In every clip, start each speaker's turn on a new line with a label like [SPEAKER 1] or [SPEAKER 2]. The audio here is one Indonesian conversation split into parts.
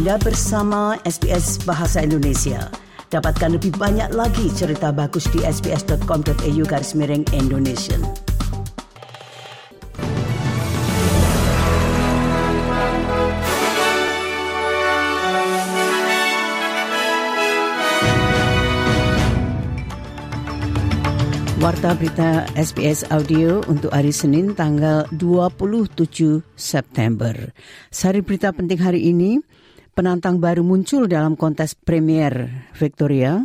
[SPEAKER 1] Anda bersama SBS Bahasa Indonesia. Dapatkan lebih banyak lagi cerita bagus di sbs.com.au garis miring Indonesia. Warta berita SBS Audio untuk hari Senin tanggal 27 September. Sari berita penting hari ini, penantang baru muncul dalam kontes Premier Victoria.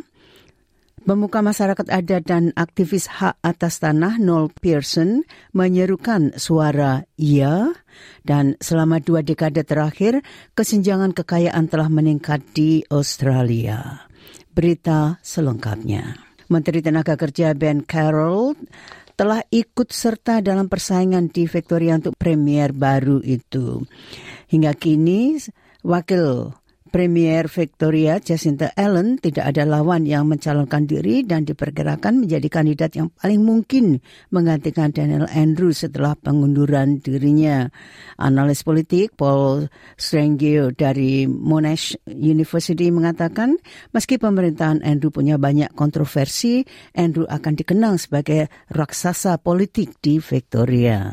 [SPEAKER 1] Pemuka masyarakat adat dan aktivis hak atas tanah Noel Pearson menyerukan suara "ya" dan selama dua dekade terakhir kesenjangan kekayaan telah meningkat di Australia. Berita selengkapnya. Menteri Tenaga Kerja Ben Carroll telah ikut serta dalam persaingan di Victoria untuk premier baru itu. Hingga kini, wakil Premier Victoria Jacinta Allen tidak ada lawan yang mencalonkan diri dan diperkirakan menjadi kandidat yang paling mungkin menggantikan Daniel Andrews setelah pengunduran dirinya. Analis politik Paul Strangio dari Monash University mengatakan meski pemerintahan Andrew punya banyak kontroversi, Andrew akan dikenang sebagai raksasa politik di Victoria.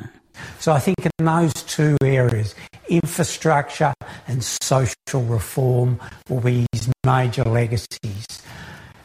[SPEAKER 2] So I think in those two areas, infrastructure and social reform will be his major legacies.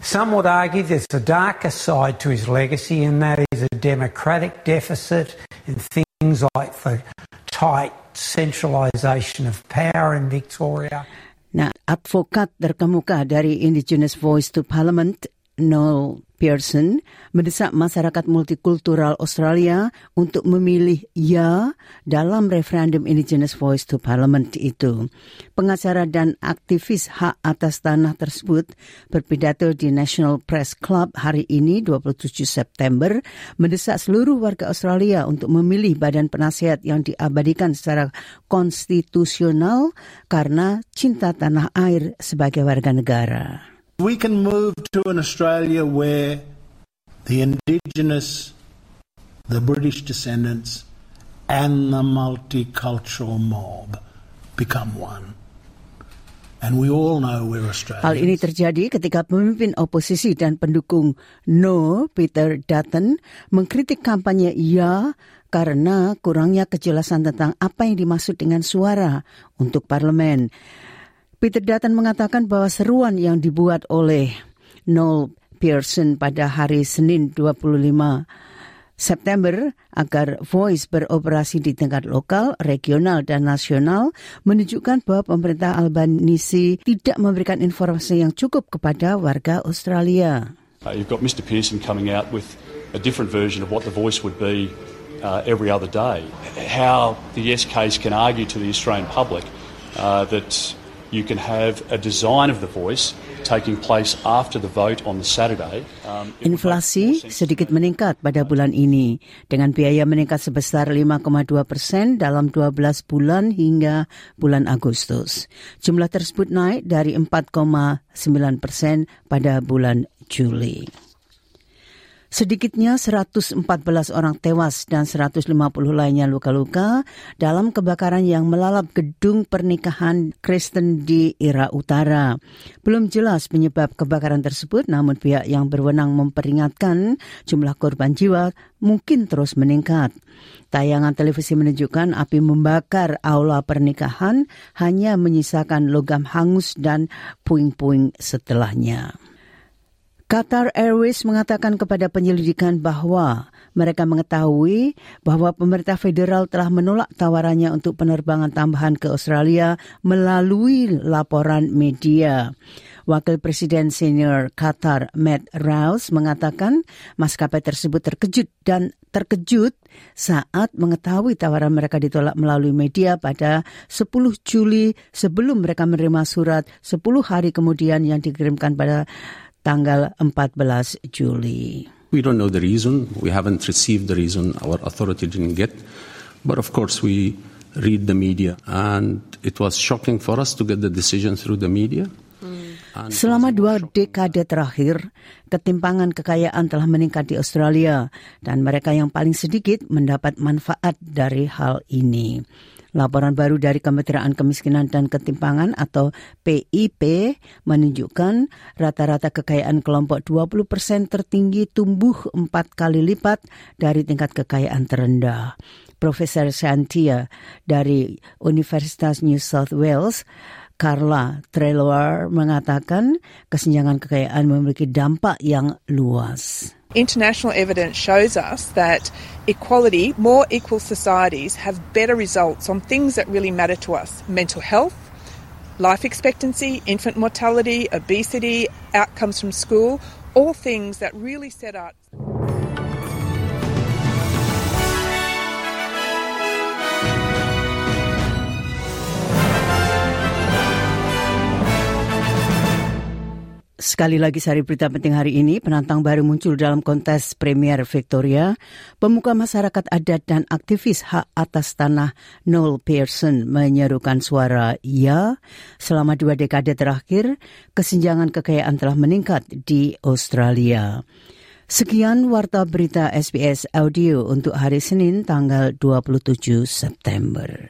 [SPEAKER 2] Some would argue there's a darker side to his legacy, and that is a democratic deficit and things like the tight centralisation of power in Victoria.
[SPEAKER 1] Nah, advokat terkemuka dari Indigenous Voice to Parliament, Noel Pearson mendesak masyarakat multikultural Australia untuk memilih ya dalam referendum Indigenous Voice to Parliament itu. Pengacara dan aktivis hak atas tanah tersebut berpidato di National Press Club hari ini 27 September mendesak seluruh warga Australia untuk memilih badan penasihat yang diabadikan secara konstitusional karena cinta tanah air sebagai warga negara.
[SPEAKER 3] We can move to an Australia where the Indigenous, the British descendants, and the multicultural mob become one. And we all know we're Australians.
[SPEAKER 1] Hal ini terjadi ketika pemimpin oposisi dan pendukung No, Peter Dutton, mengkritik kampanye Ya karena kurangnya kejelasan tentang apa yang dimaksud dengan suara untuk parlemen. Peter Dutton mengatakan bahwa seruan yang dibuat oleh Noel Pearson pada hari Senin 25 September agar Voice beroperasi di tingkat lokal, regional, dan nasional menunjukkan bahwa pemerintah Albanisi tidak memberikan informasi yang cukup kepada warga Australia.
[SPEAKER 4] Uh, you've got Mr Pearson coming out with a different version of what the voice would be uh, every other day. How the yes case can argue to the Australian public uh, that you can have a design of the voice taking place after the vote on the Saturday.
[SPEAKER 1] Um, Inflasi sedikit meningkat pada bulan ini dengan biaya meningkat sebesar 5,2 persen dalam 12 bulan hingga bulan Agustus. Jumlah tersebut naik dari 4,9 persen pada bulan Juli. Sedikitnya 114 orang tewas dan 150 lainnya luka-luka dalam kebakaran yang melalap gedung pernikahan Kristen di Irak Utara. Belum jelas penyebab kebakaran tersebut, namun pihak yang berwenang memperingatkan jumlah korban jiwa mungkin terus meningkat. Tayangan televisi menunjukkan api membakar aula pernikahan hanya menyisakan logam hangus dan puing-puing setelahnya. Qatar Airways mengatakan kepada penyelidikan bahwa mereka mengetahui bahwa pemerintah federal telah menolak tawarannya untuk penerbangan tambahan ke Australia melalui laporan media. Wakil Presiden Senior Qatar Matt Rouse mengatakan maskapai tersebut terkejut dan terkejut saat mengetahui tawaran mereka ditolak melalui media pada 10 Juli sebelum mereka menerima surat 10 hari kemudian yang dikirimkan pada tanggal 14 Juli.
[SPEAKER 5] We don't know the reason. We haven't received the reason. Our authority didn't get. But of course, we read the media, and it was shocking for us to get the decision through the media.
[SPEAKER 1] Selama dua dekade terakhir, ketimpangan kekayaan telah meningkat di Australia dan mereka yang paling sedikit mendapat manfaat dari hal ini. Laporan baru dari Kementerian Kemiskinan dan Ketimpangan atau PIP menunjukkan rata-rata kekayaan kelompok 20 persen tertinggi tumbuh empat kali lipat dari tingkat kekayaan terendah. Profesor Shantia dari Universitas New South Wales Carla Treloar mengatakan kesenjangan kekayaan memiliki dampak yang luas.
[SPEAKER 6] International evidence shows us that equality, more equal societies have better results on things that really matter to us. Mental health, life expectancy, infant mortality, obesity, outcomes from school, all things that really set us.
[SPEAKER 1] Sekali lagi sari berita penting hari ini, penantang baru muncul dalam kontes Premier Victoria. Pemuka masyarakat adat dan aktivis hak atas tanah Noel Pearson menyerukan suara ya. Selama dua dekade terakhir, kesenjangan kekayaan telah meningkat di Australia. Sekian warta berita SBS Audio untuk hari Senin tanggal 27 September.